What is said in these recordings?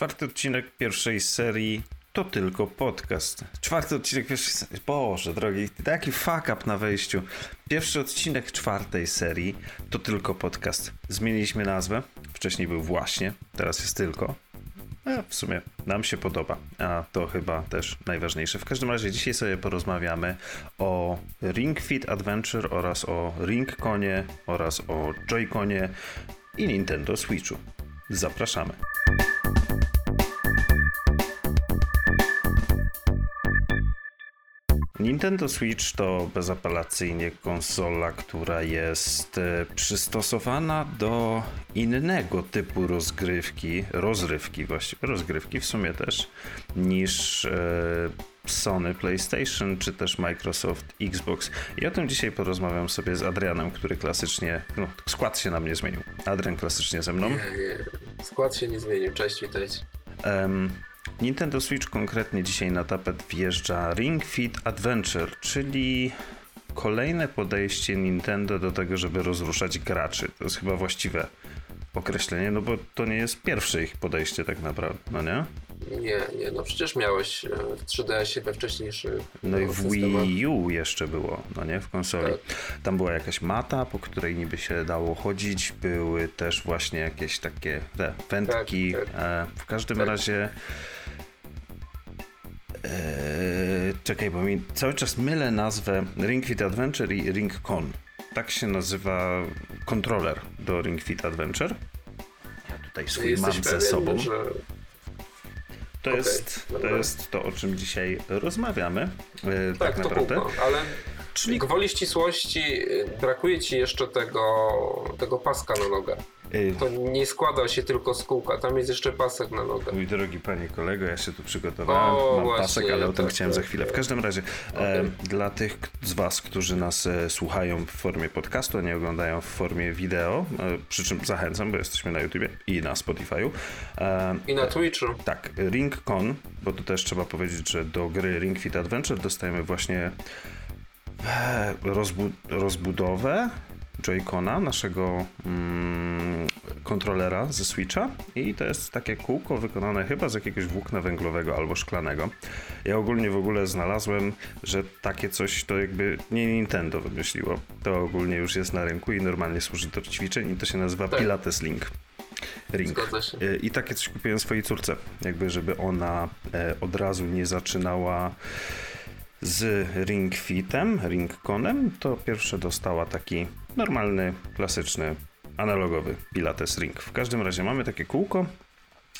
czwarty odcinek pierwszej serii to tylko podcast. Czwarty odcinek pierwszej serii. Boże drogi, taki fuck up na wejściu. Pierwszy odcinek czwartej serii to tylko podcast. Zmieniliśmy nazwę. Wcześniej był właśnie, teraz jest tylko. A w sumie nam się podoba, a to chyba też najważniejsze. W każdym razie dzisiaj sobie porozmawiamy o Ring Fit Adventure oraz o Ring Konie oraz o Joy-Conie i Nintendo Switchu. Zapraszamy. Nintendo Switch to bezapelacyjnie konsola, która jest e, przystosowana do innego typu rozgrywki, rozrywki właściwie, rozgrywki w sumie też, niż e, Sony PlayStation czy też Microsoft Xbox. I o tym dzisiaj porozmawiam sobie z Adrianem, który klasycznie, no skład się na mnie zmienił. Adrian klasycznie ze mną. Nie, nie. Skład się nie zmienił, cześć, witajcie. Um, Nintendo Switch konkretnie dzisiaj na tapet wjeżdża Ring Fit Adventure, czyli kolejne podejście Nintendo do tego, żeby rozruszać graczy. To jest chyba właściwe określenie, no bo to nie jest pierwsze ich podejście tak naprawdę, no nie? Nie, nie, no przecież miałeś e, w 3DS-ie we wcześniejszych No i w Wii U jeszcze było, no nie, w konsoli. Tak. Tam była jakaś mata, po której niby się dało chodzić, były też właśnie jakieś takie te wędki. Tak, tak. E, w każdym tak. razie Eee, czekaj, bo mi cały czas mylę nazwę Ring Fit Adventure i Ring Con. Tak się nazywa kontroler do Ring Fit Adventure. Ja tutaj swój mam ze pewien, sobą. Że... To, okay, jest, to jest to, o czym dzisiaj rozmawiamy. E, tak, tak naprawdę. Ale Czyli... gwoli ścisłości brakuje ci jeszcze tego, tego paska na nogę. Y, to nie składa się tylko z kółka, tam jest jeszcze pasek na nogę. Mój drogi panie kolego, ja się tu przygotowałem, o, mam właśnie, pasek, ale o tym tak, chciałem tak, za chwilę. W każdym razie, okay. e, dla tych z was, którzy nas e, słuchają w formie podcastu, a nie oglądają w formie wideo, e, przy czym zachęcam, bo jesteśmy na YouTubie i na Spotify'u. E, I na Twitchu. Tak, Ring.con, bo tu też trzeba powiedzieć, że do gry Ring Fit Adventure dostajemy właśnie rozbu rozbudowę Joy-Cona, naszego mm, kontrolera ze Switcha i to jest takie kółko wykonane chyba z jakiegoś włókna węglowego albo szklanego. Ja ogólnie w ogóle znalazłem, że takie coś to jakby nie Nintendo wymyśliło. To ogólnie już jest na rynku i normalnie służy do ćwiczeń i to się nazywa tak. Pilates Link. Ring. Y, I takie coś kupiłem swojej córce, jakby żeby ona e, od razu nie zaczynała z Ring Fitem, Ring Conem, to pierwsze dostała taki normalny, klasyczny, analogowy Pilates Ring. W każdym razie mamy takie kółko,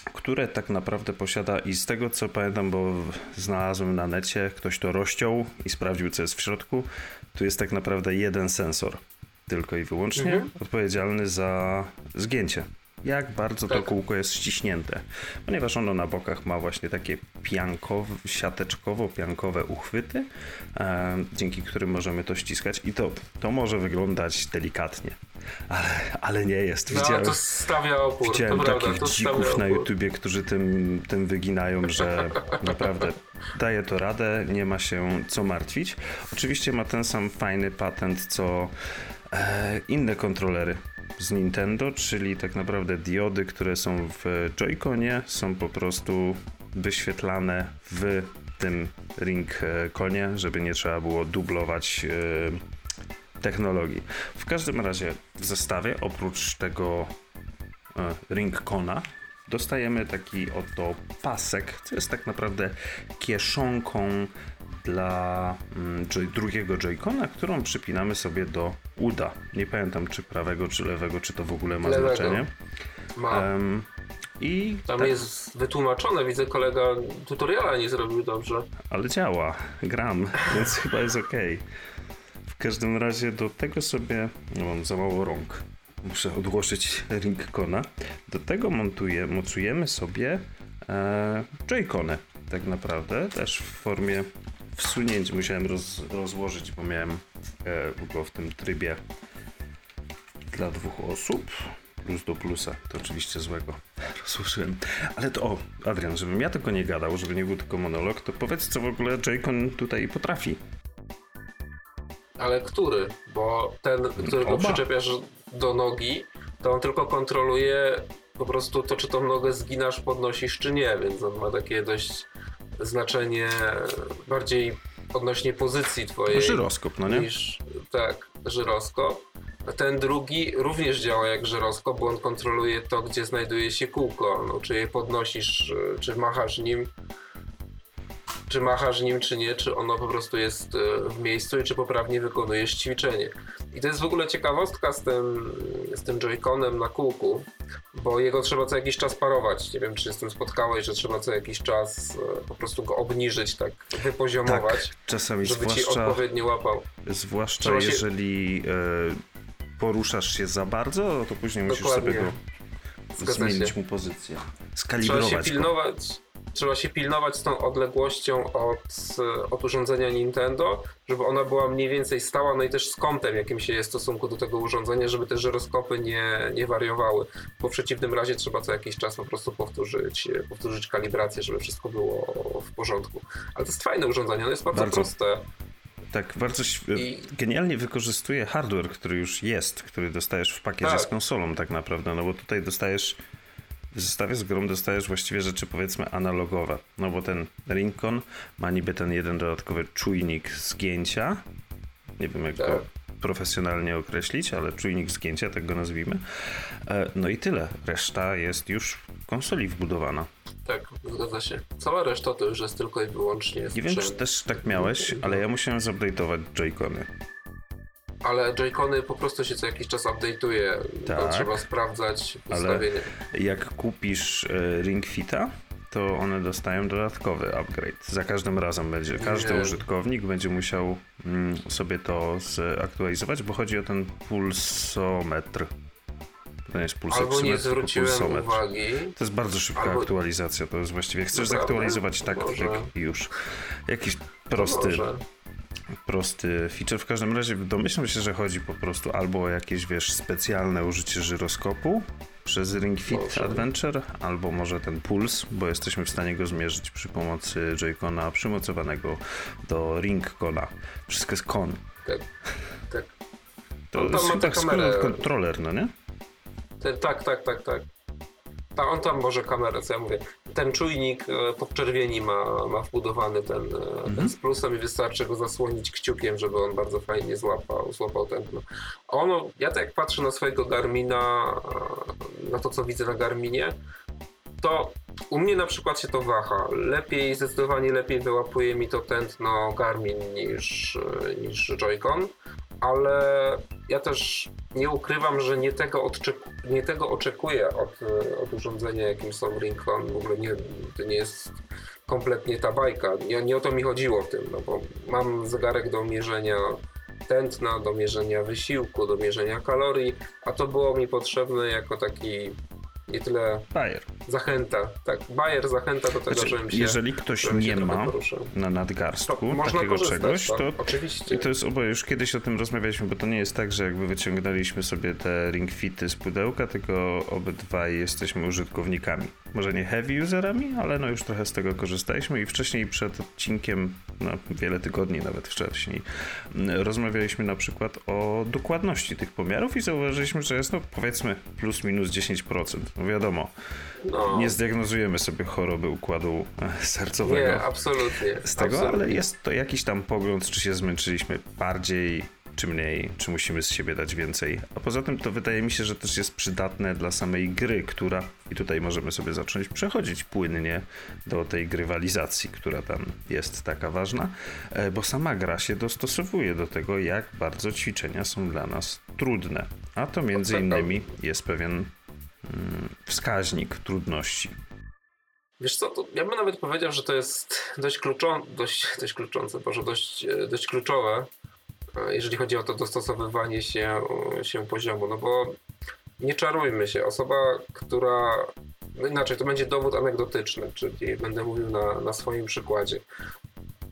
które tak naprawdę posiada i z tego co pamiętam, bo znalazłem na necie, ktoś to rozciął i sprawdził co jest w środku, tu jest tak naprawdę jeden sensor tylko i wyłącznie mhm. odpowiedzialny za zgięcie jak bardzo tak. to kółko jest ściśnięte. Ponieważ ono na bokach ma właśnie takie piankowe, siateczkowo-piankowe uchwyty, e, dzięki którym możemy to ściskać i to, to może wyglądać delikatnie. Ale, ale nie jest. No, Widziałem, to stawia opór. Widziałem to takich prawda, dzików na YouTubie, którzy tym, tym wyginają, że naprawdę daje to radę, nie ma się co martwić. Oczywiście ma ten sam fajny patent, co inne kontrolery z Nintendo, czyli tak naprawdę diody, które są w Joy-Conie, są po prostu wyświetlane w tym Ring Conie, żeby nie trzeba było dublować e, technologii. W każdym razie w zestawie oprócz tego e, Ring Cona dostajemy taki oto pasek, co jest tak naprawdę kieszonką dla mm, drugiego Joy-Cona, którą przypinamy sobie do uda. Nie pamiętam czy prawego, czy lewego, czy to w ogóle ma lewego. znaczenie. Ma. Um, i Tam tak. jest wytłumaczone, widzę kolega tutoriala nie zrobił dobrze. Ale działa, gram, więc chyba jest ok. W każdym razie do tego sobie, mam za mało rąk, muszę odłożyć Ringcona. Do tego montuję, mocujemy sobie e, Joy-Cony tak naprawdę, też w formie wsunięć musiałem roz, rozłożyć, bo miałem e, go w tym trybie dla dwóch osób. Plus do plusa, to oczywiście złego rozłożyłem. Ale to, o, Adrian, żebym ja tylko nie gadał, żeby nie był tylko monolog, to powiedz, co w ogóle Jaycon tutaj potrafi. Ale który? Bo ten, którego Oba. przyczepiasz do nogi, to on tylko kontroluje po prostu to, czy tą nogę zginasz, podnosisz, czy nie, więc on ma takie dość znaczenie bardziej odnośnie pozycji twojej. Żyroskop, no nie? Niż, tak, żyroskop. Ten drugi również działa jak żyroskop, bo on kontroluje to, gdzie znajduje się kółko. No, czy je podnosisz, czy machasz nim, czy machasz nim, czy nie, czy ono po prostu jest e, w miejscu i czy poprawnie wykonujesz ćwiczenie. I to jest w ogóle ciekawostka z tym, z tym Joy-Conem na kółku, bo jego trzeba co jakiś czas parować. Nie wiem, czy z tym spotkałeś, że trzeba co jakiś czas e, po prostu go obniżyć, tak wypoziomować, tak, czasami żeby zwłaszcza, ci odpowiednio łapał. Zwłaszcza trzeba jeżeli się... e, poruszasz się za bardzo, to później Dokładnie. musisz sobie go Zgadza zmienić się. mu pozycję. Skalibrować Trzeba się pilnować. Go trzeba się pilnować z tą odległością od, od urządzenia Nintendo, żeby ona była mniej więcej stała, no i też z kątem, jakim się jest w stosunku do tego urządzenia, żeby te żyroskopy nie, nie wariowały, bo w przeciwnym razie trzeba co jakiś czas po prostu powtórzyć, powtórzyć kalibrację, żeby wszystko było w porządku. Ale to jest fajne urządzenie, ono jest bardzo, bardzo proste. Tak, bardzo I... genialnie wykorzystuje hardware, który już jest, który dostajesz w pakiecie tak. z konsolą tak naprawdę, no bo tutaj dostajesz w zestawie z grą dostajesz właściwie rzeczy powiedzmy analogowe. No bo ten Rincon ma niby ten jeden dodatkowy czujnik zgięcia. Nie wiem jak tak. go profesjonalnie określić, ale czujnik zgięcia, tak go nazwijmy. E, no i tyle. Reszta jest już w konsoli wbudowana. Tak, zgadza się. Cała reszta to już jest tylko i wyłącznie. Nie wiem, czy też tak miałeś, ale ja musiałem zupdate'ować Joy-Cony ale Joy-Cony po prostu się co jakiś czas update'uje. Tak, trzeba sprawdzać ustawienie. Ale jak kupisz e, Ring Fita, to one dostają dodatkowy upgrade. Za każdym razem będzie, każdy Nie. użytkownik będzie musiał mm, sobie to zaktualizować, bo chodzi o ten pulsometr. To nie jest Albo nie zwróciłem pulsometr. uwagi. To jest bardzo szybka Albo... aktualizacja, to jest właściwie, chcesz zaktualizować tak, i już. Jakiś prosty prosty feature. W każdym razie domyślam się, że chodzi po prostu albo o jakieś, wiesz, specjalne użycie żyroskopu przez Ring Fit może. Adventure, albo może ten puls, bo jesteśmy w stanie go zmierzyć przy pomocy Joy-Cona przymocowanego do Ring-Cona. Wszystko jest kon. Tak, tak. To jest chyba kamerę... kontroler, no nie? tak, tak, tak, tak. Ta, on tam może kamerę, co ja mówię. Ten czujnik e, podczerwieni ma, ma wbudowany ten, e, mhm. ten z plusem i wystarczy go zasłonić kciukiem, żeby on bardzo fajnie złapał, złapał tętno. Ono, ja tak jak patrzę na swojego Garmina, e, na to co widzę na Garminie, to u mnie na przykład się to waha. Lepiej, zdecydowanie lepiej wyłapuje mi to tętno Garmin niż, niż Joy-Con, ale ja też nie ukrywam, że nie tego, odczeku, nie tego oczekuję od, od urządzenia, jakim są Rincon. W ogóle nie, to nie jest kompletnie ta bajka. Nie, nie o to mi chodziło w tym, no bo mam zegarek do mierzenia tętna, do mierzenia wysiłku, do mierzenia kalorii, a to było mi potrzebne jako taki nie tyle Bayer. zachęta. Tak, Bayer zachęta do tego, znaczy, żebym się Jeżeli ktoś nie ma na nadgarstku takiego czegoś, to tak, oczywiście. I to jest, bo już kiedyś o tym rozmawialiśmy, bo to nie jest tak, że jakby wyciągnęliśmy sobie te ring fity z pudełka, tylko obydwaj jesteśmy użytkownikami. Może nie heavy userami, ale no już trochę z tego korzystaliśmy i wcześniej przed odcinkiem, no wiele tygodni nawet wcześniej, rozmawialiśmy na przykład o dokładności tych pomiarów i zauważyliśmy, że jest no powiedzmy plus minus 10%. No wiadomo, no. nie zdiagnozujemy sobie choroby układu e, sercowego. Nie, absolutnie. Z tego, absolutnie. ale jest to jakiś tam pogląd, czy się zmęczyliśmy bardziej, czy mniej, czy musimy z siebie dać więcej. A poza tym to wydaje mi się, że też jest przydatne dla samej gry, która, i tutaj możemy sobie zacząć przechodzić płynnie do tej grywalizacji, która tam jest taka ważna, e, bo sama gra się dostosowuje do tego, jak bardzo ćwiczenia są dla nas trudne. A to między innymi jest pewien Mm, wskaźnik trudności. Wiesz co, ja bym nawet powiedział, że to jest dość, kluczo, dość, dość kluczące, może dość, e, dość kluczowe, jeżeli chodzi o to dostosowywanie się, się poziomu, no bo nie czarujmy się, osoba, która, no inaczej, to będzie dowód anegdotyczny, czyli będę mówił na, na swoim przykładzie.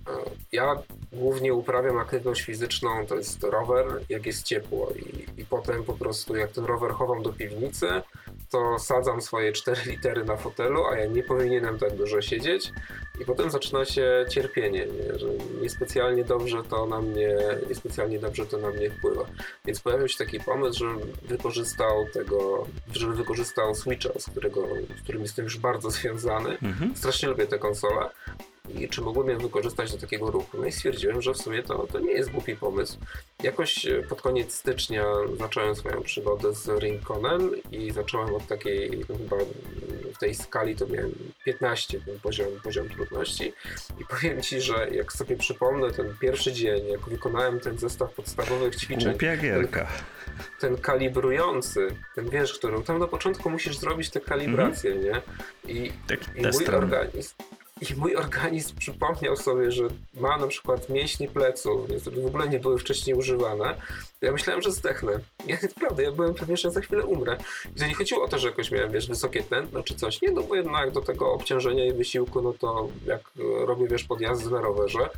E, ja głównie uprawiam aktywność fizyczną, to jest rower, jak jest ciepło i, i potem po prostu jak ten rower chowam do piwnicy, to sadzam swoje cztery litery na fotelu, a ja nie powinienem tak dużo siedzieć. I potem zaczyna się cierpienie, nie? że niespecjalnie dobrze to na mnie, niespecjalnie dobrze to na mnie wpływa. Więc pojawił się taki pomysł, żebym wykorzystał tego, żeby wykorzystał Switcha, z, którego, z którym jestem już bardzo związany. Mhm. Strasznie lubię tę konsolę i czy mogłem ją wykorzystać do takiego ruchu. No i stwierdziłem, że w sumie to, to nie jest głupi pomysł. Jakoś e, pod koniec stycznia zacząłem swoją przygodę z Ringconem i zacząłem od takiej, no chyba w tej skali to miałem 15 ten poziom, poziom trudności i powiem Ci, że jak sobie przypomnę ten pierwszy dzień, jak wykonałem ten zestaw podstawowych ćwiczeń. Ten, ten kalibrujący, ten wiesz, którą tam na początku musisz zrobić te kalibracje, mm -hmm. nie? I, i mój organizm i mój organizm przypomniał sobie, że ma na przykład mięśnie pleców, które w ogóle nie były wcześniej używane. Ja myślałem, że zdechnę. Ja naprawdę, ja byłem pewien, że za chwilę umrę. I to nie chodziło o to, że jakoś miałem, wiesz, wysokie tętno czy coś. Nie, no bo jednak do tego obciążenia i wysiłku, no to jak robię, wiesz, podjazdy na rowerze,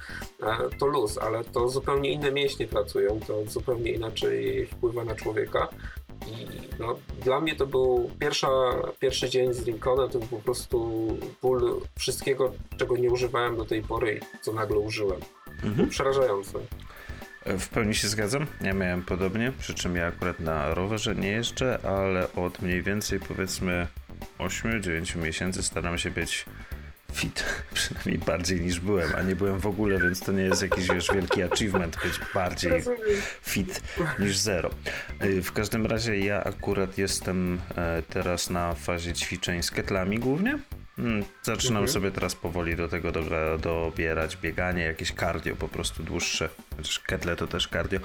e, to luz, ale to zupełnie inne mięśnie pracują, to zupełnie inaczej wpływa na człowieka. I no, dla mnie to był pierwsza, pierwszy dzień z Lincolnem, to był po prostu ból wszystkiego, czego nie używałem do tej pory i co nagle użyłem. Mhm. Przerażające. W pełni się zgadzam. Ja miałem podobnie, przy czym ja akurat na rowerze nie jeżdżę, ale od mniej więcej powiedzmy 8-9 miesięcy staram się być fit, przynajmniej bardziej niż byłem, a nie byłem w ogóle, więc to nie jest jakiś wiesz, wielki achievement być bardziej fit niż zero. Y, w każdym razie ja akurat jestem e, teraz na fazie ćwiczeń z ketlami głównie. Hmm, zaczynam mhm. sobie teraz powoli do tego do, dobierać bieganie, jakieś cardio po prostu dłuższe. Chociaż ketle to też cardio.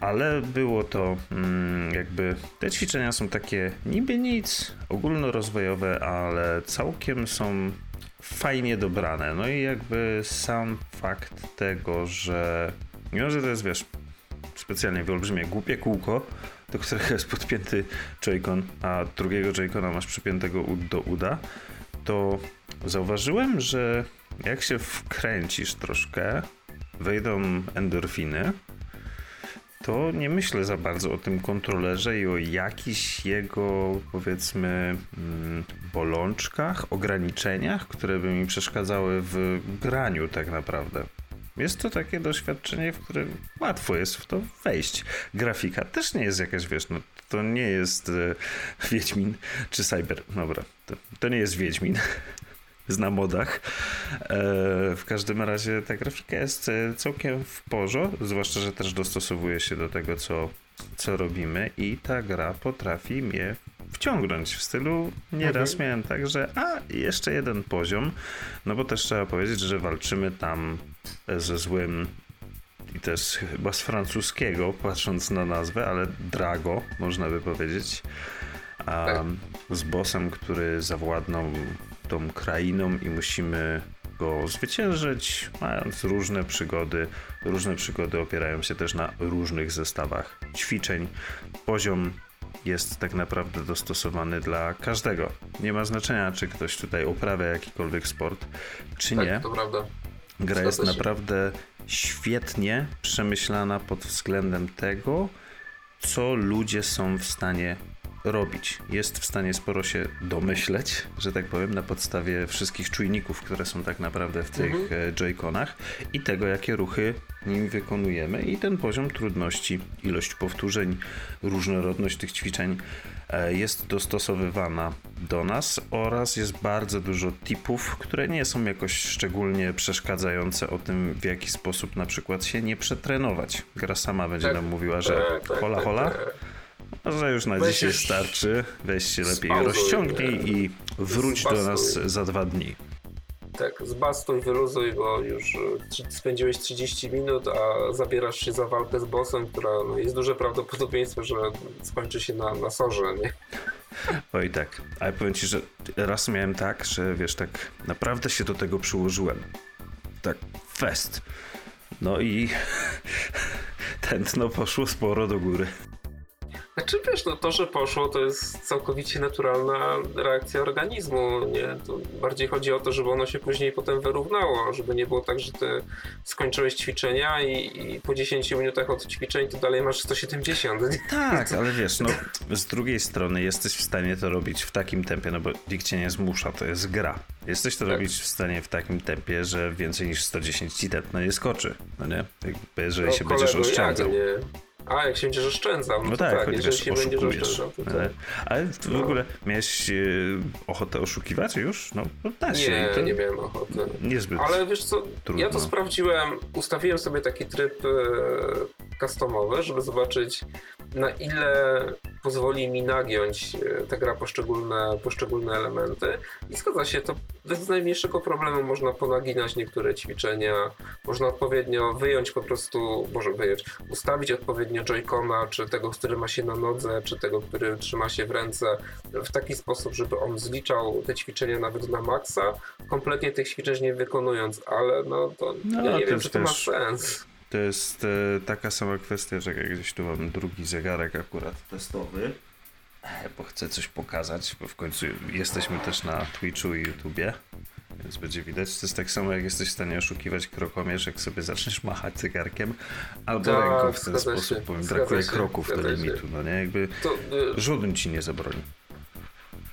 Ale było to mm, jakby. Te ćwiczenia są takie niby nic, ogólnorozwojowe, ale całkiem są fajnie dobrane. No i jakby sam fakt tego, że mimo, że to jest, wiesz, specjalnie wyolbrzymie głupie kółko, do którego jest podpięty Joy-Con, a drugiego Joy-Cona masz przypiętego do uda, to zauważyłem, że jak się wkręcisz troszkę, wejdą endorfiny, to nie myślę za bardzo o tym kontrolerze i o jakichś jego, powiedzmy, mm, bolączkach, ograniczeniach, które by mi przeszkadzały w graniu tak naprawdę. Jest to takie doświadczenie, w którym łatwo jest w to wejść. Grafika też nie jest jakaś, wiesz, no to nie jest e, Wiedźmin czy Cyber. Dobra, to, to nie jest Wiedźmin na modach. E, w każdym razie ta grafika jest e, całkiem w porządku, zwłaszcza, że też dostosowuje się do tego, co, co robimy i ta gra potrafi mnie wciągnąć w stylu nieraz mhm. miałem tak, że a jeszcze jeden poziom, no bo też trzeba powiedzieć, że walczymy tam ze złym i też chyba z francuskiego, patrząc na nazwę, ale Drago, można by powiedzieć. Tak. z bossem, który zawładnął tą krainą i musimy go zwyciężyć, mając różne przygody. Różne przygody opierają się też na różnych zestawach ćwiczeń. Poziom jest tak naprawdę dostosowany dla każdego. Nie ma znaczenia, czy ktoś tutaj uprawia jakikolwiek sport, czy tak, nie. To prawda. Gra jest naprawdę świetnie przemyślana pod względem tego, co ludzie są w stanie robić. Jest w stanie sporo się domyśleć, że tak powiem, na podstawie wszystkich czujników, które są tak naprawdę w tych mhm. E, Joy-Conach i tego, jakie ruchy nim wykonujemy i ten poziom trudności, ilość powtórzeń, różnorodność tych ćwiczeń e, jest dostosowywana do nas oraz jest bardzo dużo tipów, które nie są jakoś szczególnie przeszkadzające o tym, w jaki sposób na przykład się nie przetrenować. Gra sama będzie tak, nam mówiła, że tak, tak hola hola. Tak, że już na Weź dzisiaj starczy. Weź się lepiej spauzuj, rozciągnij i wróć zbastuj. do nas za dwa dni. Tak, zbastuj, wyluzuj, bo już e, spędziłeś 30 minut, a zabierasz się za walkę z bossem, która no, jest duże prawdopodobieństwo, że skończy się na, na sorze, nie? Oj tak, ale powiem ci, że raz miałem tak, że wiesz, tak naprawdę się do tego przyłożyłem. Tak, fest. No i tętno poszło sporo do góry. Znaczy wiesz, no to, że poszło, to jest całkowicie naturalna reakcja organizmu, nie? To bardziej chodzi o to, żeby ono się później potem wyrównało, żeby nie było tak, że ty skończyłeś ćwiczenia i, i po 10 minutach od ćwiczeń to dalej masz 170. Nie? Tak, ale wiesz, no z drugiej strony jesteś w stanie to robić w takim tempie, no bo nikt cię nie zmusza, to jest gra. Jesteś to tak. robić w stanie w takim tempie, że więcej niż 110 ci tętno nie skoczy, no nie? Jakby, jeżeli no, się będziesz oszczędzał. Ja, nie. A, jak się będziesz oszczędzał, no, no tak, tak jeżeli się będziesz oszczędzał, to tak. Ale w no. ogóle miałeś e, ochotę oszukiwać już? No, no da się. Nie, to nie miałem ochoty. Niezbyt Ale wiesz co, trudno. ja to sprawdziłem, ustawiłem sobie taki tryb e, customowy, żeby zobaczyć na ile pozwoli mi nagiąć e, ta gra poszczególne, poszczególne elementy i zgadza się, to bez najmniejszego problemu można ponaginać niektóre ćwiczenia, można odpowiednio wyjąć po prostu, może wyjąć, ustawić odpowiednio joycona, czy tego, który ma się na nodze, czy tego, który trzyma się w ręce w taki sposób, żeby on zliczał te ćwiczenia nawet na maksa, kompletnie tych ćwiczeń nie wykonując, ale no to no, ja nie wiem, czy to ma sens. To jest e, taka sama kwestia, że jak gdzieś tu mam drugi zegarek akurat testowy, e, bo chcę coś pokazać, bo w końcu jesteśmy też na Twitchu i YouTubie, więc będzie widać. To jest tak samo, jak jesteś w stanie oszukiwać krokomierz, jak sobie zaczniesz machać zegarkiem, albo tak, ręką w ten sposób, się, powiem, brakuje się, kroków do limitu, no nie? Jakby to, y żaden ci nie zabroni.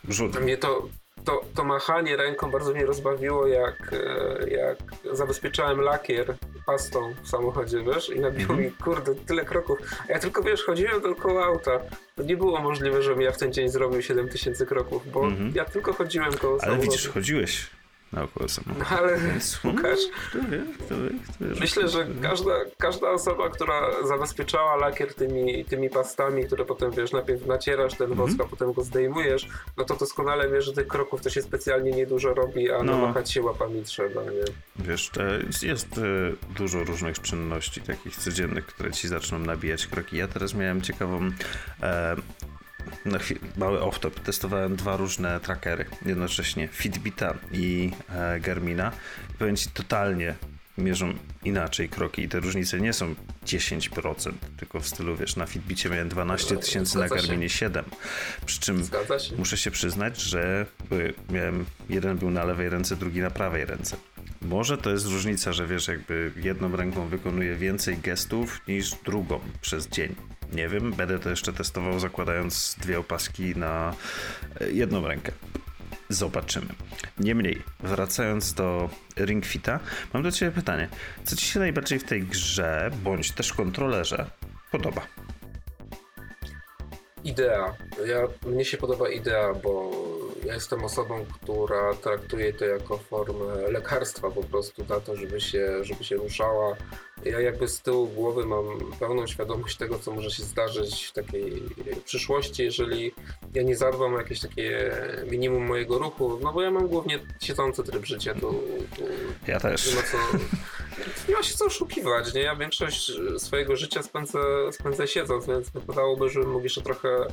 Żaden. Mnie to to, to machanie ręką bardzo mnie rozbawiło, jak, e, jak zabezpieczałem lakier pastą w samochodzie, wiesz, i nabiło mm -hmm. mi, kurde, tyle kroków. A ja tylko, wiesz, chodziłem dookoła auta. To nie było możliwe, żebym ja w ten dzień zrobił 7000 kroków, bo mm -hmm. ja tylko chodziłem koło Ale samochodu. widzisz, chodziłeś naokoło samochodu. No, ale Łukasz, kto wie, kto wie, kto wie, myślę, że każda, każda osoba, która zabezpieczała lakier tymi, tymi pastami, które potem, wiesz, najpierw nacierasz ten wosk, mm -hmm. a potem go zdejmujesz, no to doskonale wiesz, że tych kroków to się specjalnie niedużo robi, a no. namachać się łapami trzeba, nie? Wiesz, jest e, dużo różnych czynności takich codziennych, które ci zaczną nabijać kroki. Ja teraz miałem ciekawą e, na chwilę, mały off-top, testowałem dwa różne trackery jednocześnie, Fitbita i e, Garmina. Powiem Ci, totalnie mierzą inaczej kroki i te różnice nie są 10%, tylko w stylu, wiesz, na Fitbicie miałem 12 tysięcy, na Garminie 7. Przy czym muszę się przyznać, że miałem, jeden był na lewej ręce, drugi na prawej ręce. Może to jest różnica, że wiesz, jakby jedną ręką wykonuje więcej gestów niż drugą przez dzień. Nie wiem, będę to jeszcze testował zakładając dwie opaski na e, jedną rękę. Zobaczymy. Niemniej, wracając do Ring Fita, mam do Ciebie pytanie. Co Ci się najbardziej w tej grze, bądź też kontrolerze, podoba? Idea. Ja, mnie się podoba idea, bo ja jestem osobą, która traktuje to jako formę lekarstwa po prostu na to, żeby się, żeby się ruszała. Ja jakby z tyłu głowy mam pełną świadomość tego, co może się zdarzyć w takiej przyszłości, jeżeli ja nie zadbam o jakieś takie minimum mojego ruchu, no bo ja mam głównie siedzący tryb życia, tu, tu ja też. Nie ma, co, nie ma się co oszukiwać, nie? Ja większość swojego życia spędzę, spędzę siedząc, więc wypadałoby, żebym mógł jeszcze trochę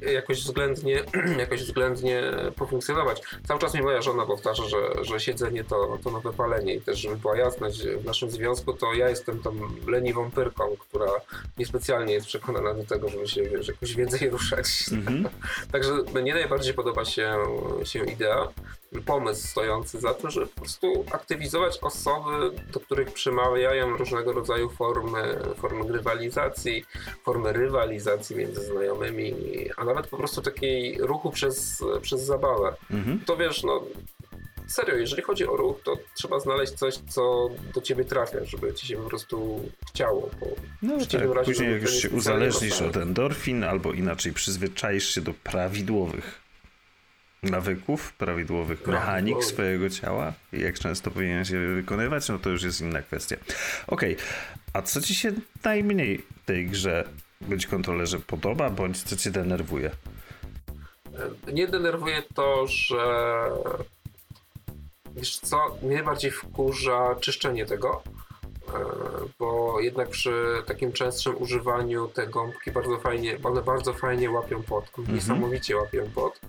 jakoś względnie, jakoś względnie pofunkcjonować. Cały czas mi moja żona powtarza, że, że siedzenie to, to nowe palenie i też, żeby była jasność, w naszym związku to ja jestem tą leniwą pyrką, która niespecjalnie jest przekonana do tego, żeby się wiesz, jakoś więcej ruszać. Mm -hmm. Także mnie najbardziej podoba się, się idea, pomysł stojący za tym, żeby po prostu aktywizować osoby, do których przemawiają różnego rodzaju formy, formy rywalizacji, formy rywalizacji między znajomymi, a nawet po prostu takiej ruchu przez, przez zabawę. Mhm. To wiesz, no serio, jeżeli chodzi o ruch, to trzeba znaleźć coś, co do ciebie trafia, żeby ci się po prostu chciało. Bo no tak, razie, później jak już się uzależnisz od endorfin, albo inaczej przyzwyczaisz się do prawidłowych nawyków, prawidłowych mechanik swojego ciała i jak często powinien się wykonywać, no to już jest inna kwestia. Okej, okay. a co ci się najmniej w tej grze być kontrolerze podoba, bądź co cię denerwuje? Nie denerwuje to, że wiesz co, mnie bardziej wkurza czyszczenie tego, bo jednak przy takim częstszym używaniu te gąbki bardzo fajnie, one bardzo fajnie łapią pot, mhm. niesamowicie łapią pot.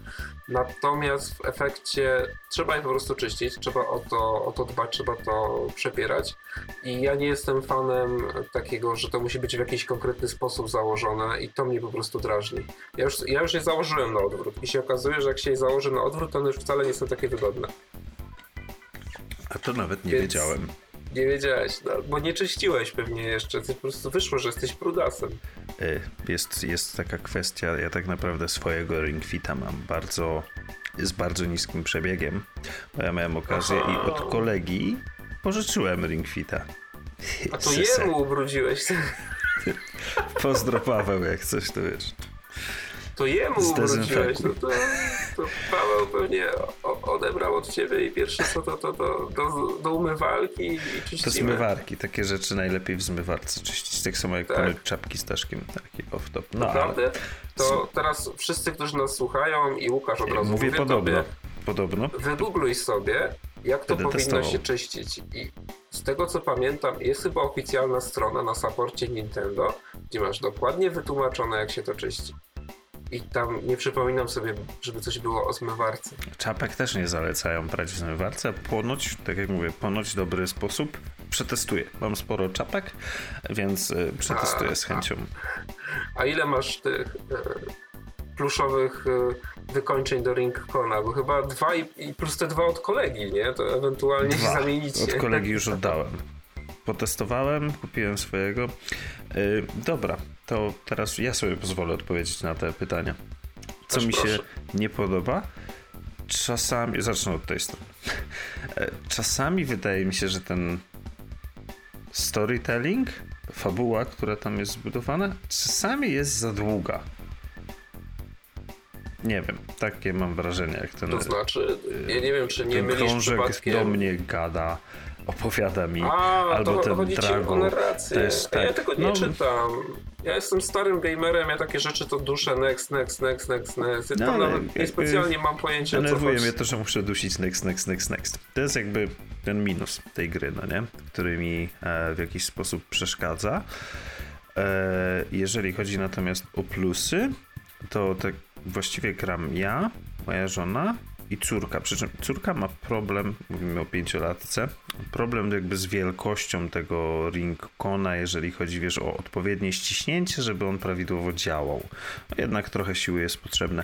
Natomiast w efekcie trzeba je po prostu czyścić, trzeba o to, o to dbać, trzeba to przepierać. I ja nie jestem fanem takiego, że to musi być w jakiś konkretny sposób założone i to mnie po prostu drażni. Ja już, ja już je założyłem na odwrót i się okazuje, że jak się je założy na odwrót, to one już wcale nie są takie wygodne. A to nawet nie Więc wiedziałem. Nie wiedziałeś, no, bo nie czyściłeś pewnie jeszcze. Ty po prostu wyszło, że jesteś prudasem. Y, jest, jest taka kwestia, ja tak naprawdę swojego ringfita mam bardzo, z bardzo niskim przebiegiem. Bo ja miałem okazję Aha. i od kolegi pożyczyłem ringfita. A to jemu ubrudziłeś. Pozdro Paweł, jak coś to wiesz. To jemu ubrudziłeś, no to, to Paweł pewnie odebrał od ciebie i pierwsze co to, to, to do, do umywalki i czyścimy. To zmywarki, takie rzeczy najlepiej w zmywarce czyścić, tak samo jak tak. czapki z Taszkiem, taki off-top. No, Naprawdę? Ale... To teraz wszyscy, którzy nas słuchają i Łukasz od razu Mówię podobno. Tobie, podobno. Wygoogluj sobie, jak to Będę powinno testował. się czyścić. I z tego co pamiętam, jest chyba oficjalna strona na saporcie Nintendo, gdzie masz dokładnie wytłumaczone, jak się to czyści. I tam nie przypominam sobie, żeby coś było o zmywarce. Czapek też nie zalecają brać w zmywarce. Ponoć, tak jak mówię, ponoć dobry sposób. Przetestuję. Mam sporo czapek, więc y, przetestuję a, z chęcią. A, a ile masz tych e, pluszowych e, wykończeń do Ringcona? Bo chyba dwa i, i, plus te dwa od kolegi, nie? To ewentualnie dwa. zamienić. Od kolegi już oddałem. Potestowałem, kupiłem swojego. Yy, dobra, to teraz ja sobie pozwolę odpowiedzieć na te pytania. Co Też mi proszę. się nie podoba? Czasami, zacznę od tej strony. E, czasami wydaje mi się, że ten storytelling, fabuła, która tam jest zbudowana, czasami jest za długa. Nie wiem, takie mam wrażenie, jak ten. To znaczy, ja nie wiem, czy nie mylisz przypadkiem... do mnie gada opowiada mi, A, albo to ten Drago. Też, tak, ja tego nie no, czytam. Ja jestem starym gamerem, ja takie rzeczy to duszę next, next, next, next, next. Ja no, nawet niespecjalnie mam pojęcie, Denerwuje mnie to, że muszę dusić next, next, next, next. To jest jakby ten minus tej gry, no nie? Który mi e, w jakiś sposób przeszkadza. E, jeżeli chodzi natomiast o plusy, to tak właściwie gram ja, moja żona, i córka. Przy czym córka ma problem, mówimy o pięciolatce, problem jakby z wielkością tego ringkona, jeżeli chodzi wiesz o odpowiednie ściśnięcie, żeby on prawidłowo działał. No jednak trochę siły jest potrzebne.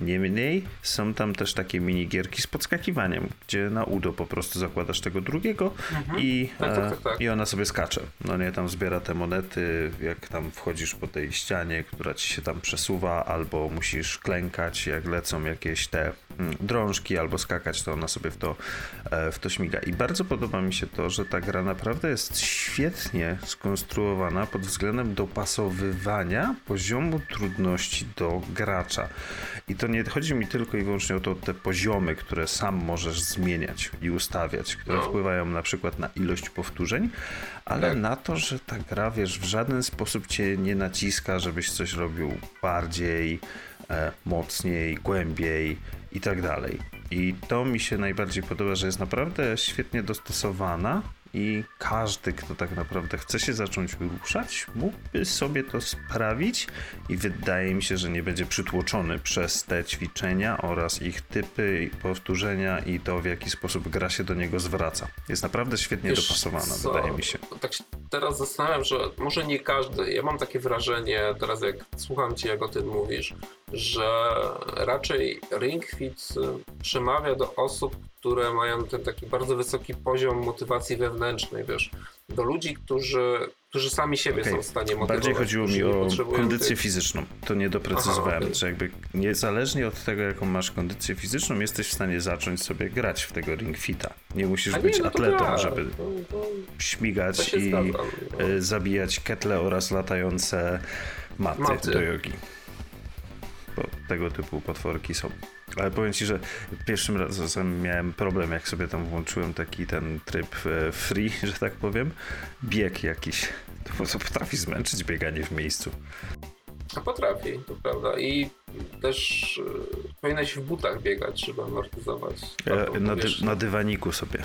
Niemniej są tam też takie minigierki z podskakiwaniem, gdzie na udo po prostu zakładasz tego drugiego mhm. i, tak, tak, tak, tak. i ona sobie skacze. No nie, tam zbiera te monety, jak tam wchodzisz po tej ścianie, która ci się tam przesuwa, albo musisz klękać, jak lecą jakieś te mm, drążki, albo skakać, to ona sobie w to, e, w to śmiga. I bardzo podoba mi się to, że ta gra naprawdę jest świetnie skonstruowana pod względem dopasowywania poziomu trudności do gracza. I to nie chodzi mi tylko i wyłącznie o to, te poziomy, które sam możesz zmieniać i ustawiać, które no. wpływają na przykład na ilość powtórzeń, ale tak. na to, że ta gra, wiesz, w żaden sposób cię nie naciska, żebyś coś robił bardziej, e, mocniej, głębiej i tak dalej. I to mi się najbardziej podoba, że jest naprawdę świetnie dostosowana i każdy, kto tak naprawdę chce się zacząć ruszać, mógłby sobie to sprawić i wydaje mi się, że nie będzie przytłoczony przez te ćwiczenia oraz ich typy, powtórzenia i to, w jaki sposób gra się do niego zwraca. Jest naprawdę świetnie Wiesz dopasowana, co? wydaje mi się. Tak się teraz zastanawiam, że może nie każdy, ja mam takie wrażenie, teraz jak słucham cię, jak o tym mówisz, że raczej Ring Fit przemawia do osób, które mają ten taki bardzo wysoki poziom motywacji wewnętrznej, wiesz, do ludzi, którzy, którzy sami siebie okay. są w stanie motywować. Bardziej chodziło mi o kondycję tych... fizyczną, to nie doprecyzowałem, Aha, okay. że jakby niezależnie od tego, jaką masz kondycję fizyczną, jesteś w stanie zacząć sobie grać w tego ring fita. Nie musisz nie, być no atletą, tak. żeby to, to, śmigać i zgadzam, no. E, zabijać ketle oraz latające maty, maty. do jogi. Bo tego typu potworki są. Ale powiem ci, że pierwszym razem miałem problem, jak sobie tam włączyłem taki ten tryb e, free, że tak powiem. Bieg jakiś. To potrafi zmęczyć bieganie w miejscu. A potrafi, to prawda. I też y, powinieneś w butach biegać, żeby amortyzować. Ja, na, dy, na dywaniku sobie.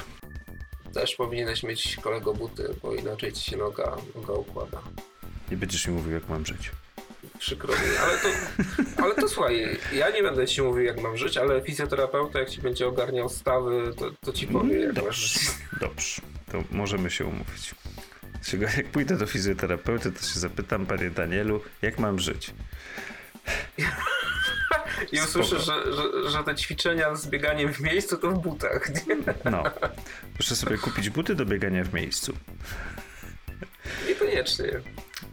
też powinieneś mieć kolego buty, bo inaczej ci się noga, noga układa. Nie będziesz mi mówił, jak mam żyć. Przykro mi, ale to, ale to słuchaj, ja nie będę ci mówił, jak mam żyć, ale fizjoterapeuta, jak ci będzie ogarniał stawy, to, to ci powie, jak masz Dobrze, żyć. dobrze. To możemy się umówić. Jak pójdę do fizjoterapeuty, to się zapytam, panie Danielu, jak mam żyć? I usłyszę, że, że, że te ćwiczenia z bieganiem w miejscu to w butach. Nie? No. Muszę sobie kupić buty do biegania w miejscu. Niekoniecznie.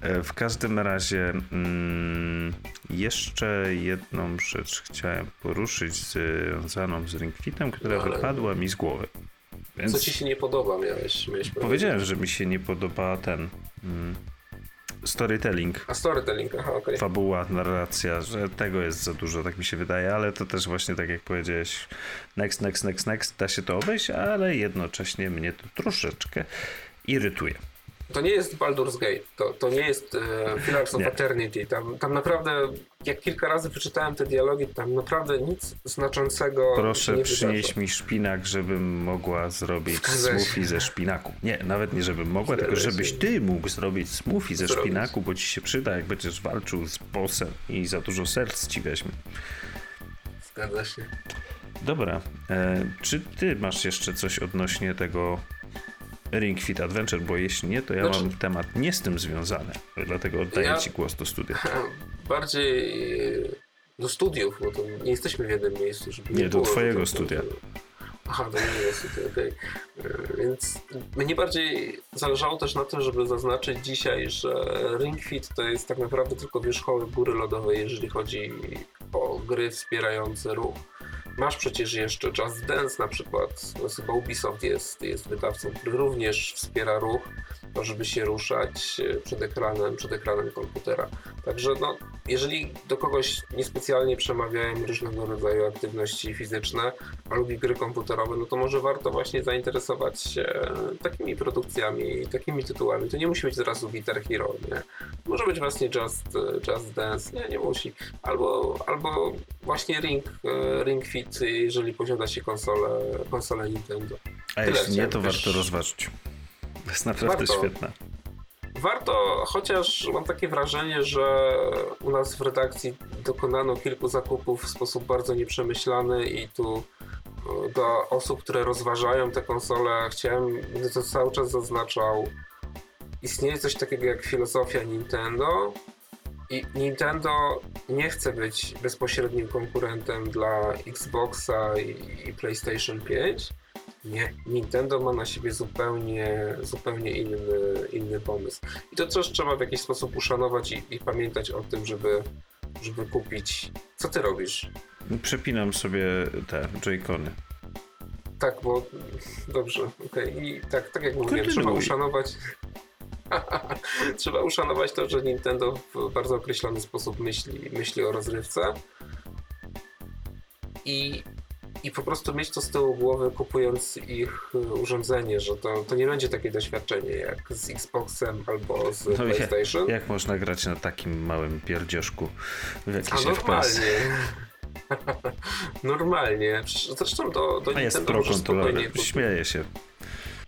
E, W każdym razie mm, jeszcze jedną rzecz chciałem poruszyć związaną z ringfitem, która No, ale- wypadła mi z głowy. Więc Co ci się nie podoba, miałeś, miałeś powiedziałem, że mi się nie podoba ten mm, storytelling, A storytelling, aha, okej. fabuła, narracja, że tego jest za dużo, tak mi się wydaje, ale to też właśnie tak jak powiedziałeś, next, next, next, next, da się to obejść, ale jednocześnie mnie to troszeczkę irytuje. To nie jest Baldur's Gate, to, to nie jest e, Pillars of. Eternity. Tam, tam naprawdę, jak kilka razy przeczytałem te dialogi, tam naprawdę nic znaczącego Proszę nie przynieść wydarza. mi szpinak, żebym mogła zrobić smoothie ze szpinaku. Nie, nawet nie żebym mogła, tylko Zgadza żebyś ty mógł zrobić smoothie ze Zrobić. szpinaku, bo ci się przyda, jak będziesz walczył z bossem i za dużo serc ci weźmie. Zgadza się. Dobra, e, czy ty masz jeszcze coś odnośnie tego Ring Fit Adventure? Bo jeśli nie, to ja Znaczy- mam temat nie z tym związany, dlatego oddaję Ja- ci głos do studia. Bardziej e, do studiów, bo to nie jesteśmy w jednym miejscu. Żeby Nie, do było, twojego studia. Aha, do mojego studia, okej. E, Więc mnie bardziej zależało też na tym, żeby zaznaczyć dzisiaj, że Ring Fit to jest tak naprawdę tylko wierzchołek góry lodowej, jeżeli chodzi o gry wspierające ruch. Masz przecież jeszcze Just Dance na przykład, chyba Ubisoft jest, jest wydawcą, który również wspiera ruch, żeby się ruszać e, przed ekranem, przed ekranem komputera. Także no, jeżeli do kogoś niespecjalnie przemawiają różnego rodzaju aktywności fizyczne, a lubi gry komputerowe, no to może warto właśnie zainteresować się takimi produkcjami, takimi tytułami. To nie musi być od razu Guitar Hero, nie? Może być właśnie Just, Just Dance, nie, nie musi. Albo, albo właśnie Ring, e, Ring Fit, jeżeli posiada się konsolę, konsolę Nintendo. A Tyle jeśli nie, to warto rozważyć. Jest naprawdę Warto. świetne. Warto, chociaż mam takie wrażenie, że u nas w redakcji dokonano kilku zakupów w sposób bardzo nieprzemyślany i tu e, dla osób, które rozważają te konsole, chciałem, to cały czas zaznaczał, istnieje coś takiego jak filozofia Nintendo i Nintendo nie chce być bezpośrednim konkurentem dla Xboxa i PlayStation 5. Nie, Nintendo ma na siebie zupełnie, zupełnie inny, inny pomysł. I to też trzeba w jakiś sposób uszanować i, i pamiętać o tym, żeby, żeby kupić. Co ty robisz? Przepinam sobie te Joy-Cony. Tak, bo dobrze, okej. I tak, tak jak mówiłem, Kontynuuj. trzeba uszanować. trzeba uszanować to, że Nintendo w bardzo określony sposób myśli, myśli o rozrywce. I, I po prostu mieć to z tyłu głowy, kupując ich y, urządzenie, że to, to nie będzie takie doświadczenie jak z Xboxem albo z No PlayStation. Jak można grać na takim małym pierdzioszku w A jakiś FPS? normalnie. normalnie. Zresztą do, do A jest Nintendo możesz spokojnie. Śmieję się.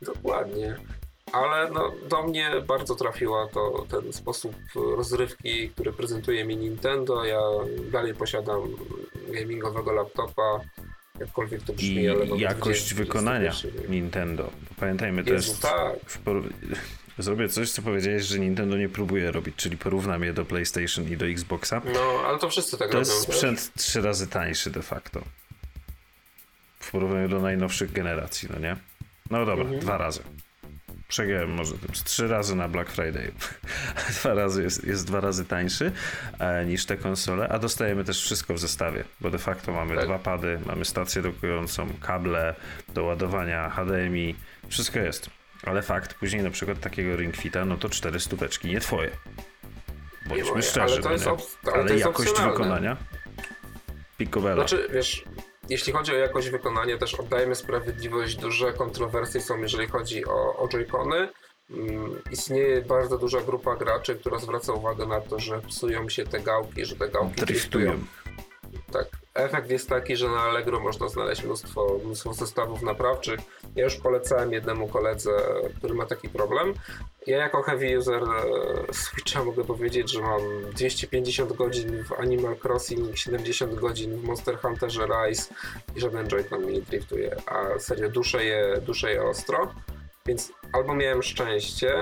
Dokładnie. Ale no, do mnie bardzo trafiła to ten sposób rozrywki, który prezentuje mi Nintendo. Ja dalej posiadam gamingowego laptopa, jakkolwiek to brzmi, I ale jakość wykonania. Nintendo. Pamiętajmy, to Jezu, jest... tak. Por... Zrobię coś, co powiedziałeś, że Nintendo nie próbuje robić, czyli porównam je do PlayStation i do Xboxa. No, ale to wszyscy tak To robią. jest wiesz? sprzęt trzy razy tańszy de facto. W porównaniu do najnowszych generacji, no nie? No dobra, Mhm. dwa razy. Przegiąłem może z Trzy razy na Black Friday. dwa razy jest, jest dwa razy tańszy e, niż te konsole, a dostajemy też wszystko w zestawie, bo de facto mamy Tak. dwa pady, mamy stację dokującą, kable do ładowania, HDMI, wszystko jest. Ale fakt, później na przykład takiego Ring Fita, no to cztery stóweczki, nie twoje. Bądźmy moje, szczerzy, ale to jest nie? ale ale jakość wykonania picobello. Znaczy, wiesz, jeśli chodzi o jakość wykonania, też oddajemy sprawiedliwość. Duże kontrowersje są, jeżeli chodzi o, o Joy-Cony. Mm, Istnieje bardzo duża grupa graczy, która zwraca uwagę na to, że psują się te gałki, że te gałki Driftują. Tak. Efekt jest taki, że na Allegro można znaleźć mnóstwo, mnóstwo zestawów naprawczych. Ja już polecałem jednemu koledze, który ma taki problem. Ja jako heavy user e, Switcha mogę powiedzieć, że mam 250 godzin w Animal Crossing, 70 godzin w Monster Hunterze Rise i żaden Joy-Con mi nie driftuje, a serio duszę je, duszę je ostro. Więc albo miałem szczęście,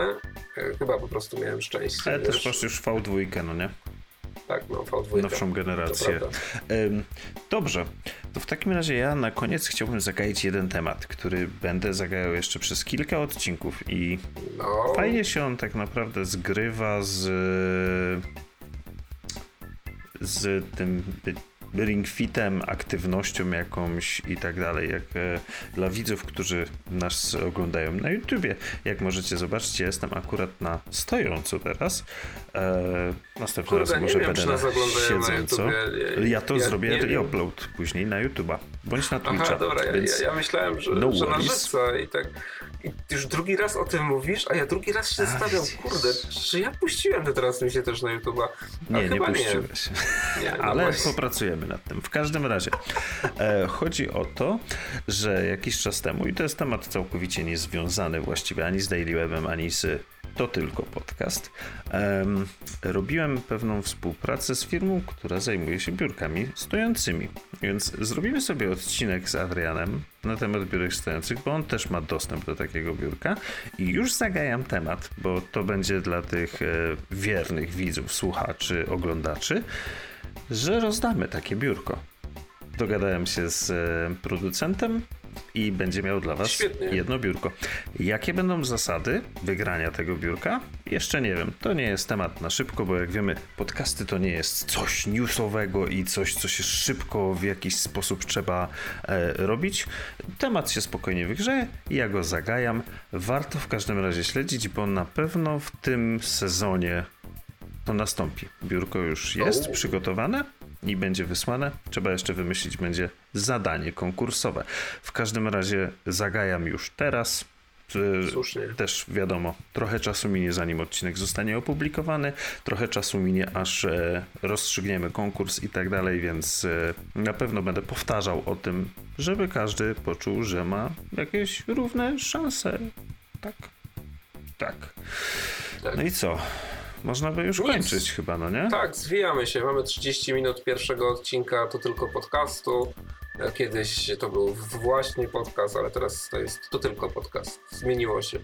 e, chyba po prostu miałem szczęście. Ale wiesz? też masz już V2, no nie? Tak, no V2. Nowszą generację. Dobrze, to w takim razie ja na koniec chciałbym zagaić jeden temat, który będę zagajał jeszcze przez kilka odcinków i No, fajnie się on tak naprawdę zgrywa z z tym ring fitem, aktywnością jakąś i tak dalej. Jak e, dla widzów, którzy nas oglądają na YouTubie, jak możecie zobaczyć, ja jestem akurat na stojąco teraz. E, następny Kurde, raz może wiem, będę na na siedząco. YouTubie. Ja to Ja zrobię i upload później na YouTube'a. Bądź na Twitcha. Aha, dobra, ja, więc... ja, ja myślałem, że, no że na i tak. I już drugi raz o tym mówisz, a ja drugi raz się zastanawiam, kurde, czy ja puściłem te transmisję też na YouTube'a? Nie, nie puściłeś. Nie, nie no Ale właśnie. popracujemy nad tym. W każdym razie e, chodzi o to, że jakiś czas temu, i to jest temat całkowicie niezwiązany właściwie ani z Daily Webem, ani z to tylko podcast, em, robiłem pewną współpracę z firmą, która zajmuje się biurkami stojącymi. Więc zrobimy sobie odcinek z Adrianem na temat biurek stojących, bo on też ma dostęp do takiego biurka i już zagajam temat, bo to będzie dla tych e, wiernych widzów, słuchaczy, oglądaczy, że rozdamy takie biurko. Dogadałem się z e, producentem i będzie miał dla Was Świetnie. jedno biurko. Jakie będą zasady wygrania tego biurka? Jeszcze nie wiem. To nie jest temat na szybko, bo jak wiemy, podcasty to nie jest coś newsowego i coś, co się szybko w jakiś sposób trzeba e, robić. Temat się spokojnie wygrzeje ja go zagajam. Warto w każdym razie śledzić, bo na pewno w tym sezonie to nastąpi. Biurko już jest O. przygotowane i będzie wysłane. Trzeba jeszcze wymyślić będzie zadanie konkursowe. W każdym razie zagajam już teraz. Słusznie. Też wiadomo, trochę czasu minie zanim odcinek zostanie opublikowany, trochę czasu minie aż e, rozstrzygniemy konkurs i tak dalej, więc e, na pewno będę powtarzał o tym, żeby każdy poczuł, że ma jakieś równe szanse. Tak. Tak. Tak. No i co? Można by już Nic. kończyć chyba, no nie? Tak, zwijamy się. Mamy 30 minut pierwszego odcinka, to tylko podcastu. E, Kiedyś to był właśnie podcast, ale teraz to jest to tylko podcast. Zmieniło się.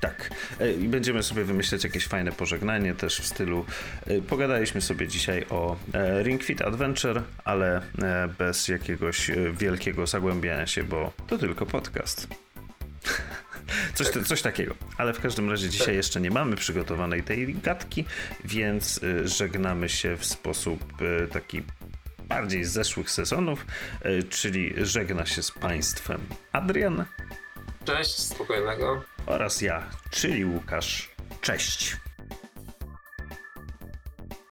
Tak. E, I będziemy sobie wymyślać jakieś fajne pożegnanie też w stylu. e, Pogadaliśmy sobie dzisiaj o Ring Fit Adventure, ale bez jakiegoś wielkiego zagłębiania się, bo to tylko podcast. Coś, coś takiego. Ale w każdym razie dzisiaj Tak. jeszcze nie mamy przygotowanej tej gadki, więc e, żegnamy się w sposób e, taki bardziej z zeszłych sezonów, e, czyli żegna się z Państwem Adrian Cześć, spokojnego. oraz ja, czyli Łukasz. Cześć.